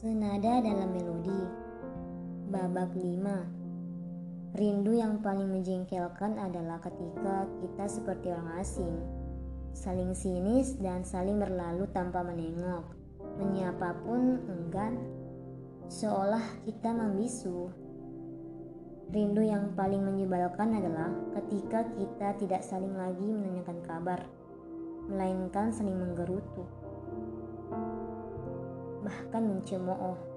Nada dalam melodi. Babak 5 Rindu yang paling menjengkelkan adalah ketika kita seperti orang asing. Saling sinis dan saling berlalu tanpa menengok. Menyapa pun enggan. Seolah kita membisu. Rindu yang paling menyebalkan adalah ketika kita tidak saling lagi menanyakan kabar. Melainkan saling menggerutu Bahkan mencemooh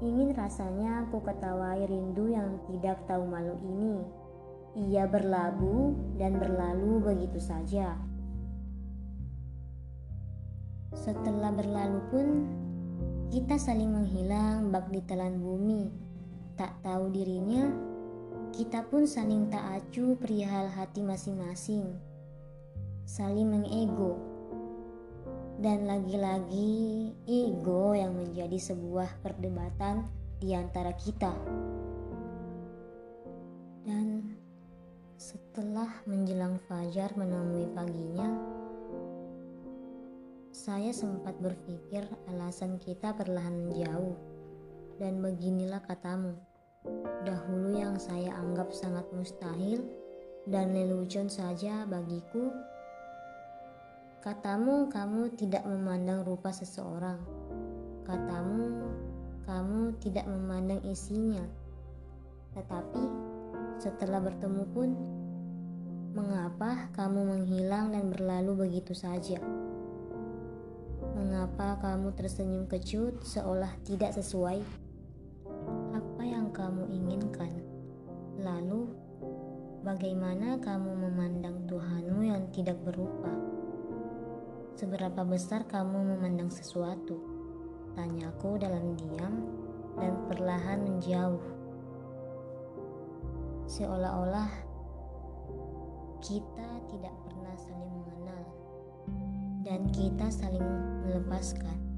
Ingin rasanya aku ketawai rindu yang tidak tahu malu ini. Ia berlabuh dan berlalu begitu saja. Setelah berlalu pun, kita saling menghilang bak di telan bumi. Tak tahu dirinya, kita pun saling tak acuh perihal hati masing-masing. Saling mengego dan lagi-lagi ego yang menjadi sebuah perdebatan di antara kita. Dan setelah menjelang fajar menemui paginya, saya sempat berpikir alasan kita perlahan menjauh. Dan beginilah katamu, dahulu yang saya anggap sangat mustahil dan lelucon saja bagiku Katamu kamu tidak memandang rupa seseorang. Katamu kamu tidak memandang isinya. Tetapi setelah bertemu pun, mengapa kamu menghilang dan berlalu begitu saja? Mengapa kamu tersenyum kecut seolah tidak sesuai? Apa yang kamu inginkan? Lalu, bagaimana kamu memandang Tuhanmu yang tidak berupa? Seberapa besar kamu memandang sesuatu? Tanyaku dalam diam dan perlahan menjauh. Seolah-olah kita tidak pernah saling mengenal dan kita saling melepaskan.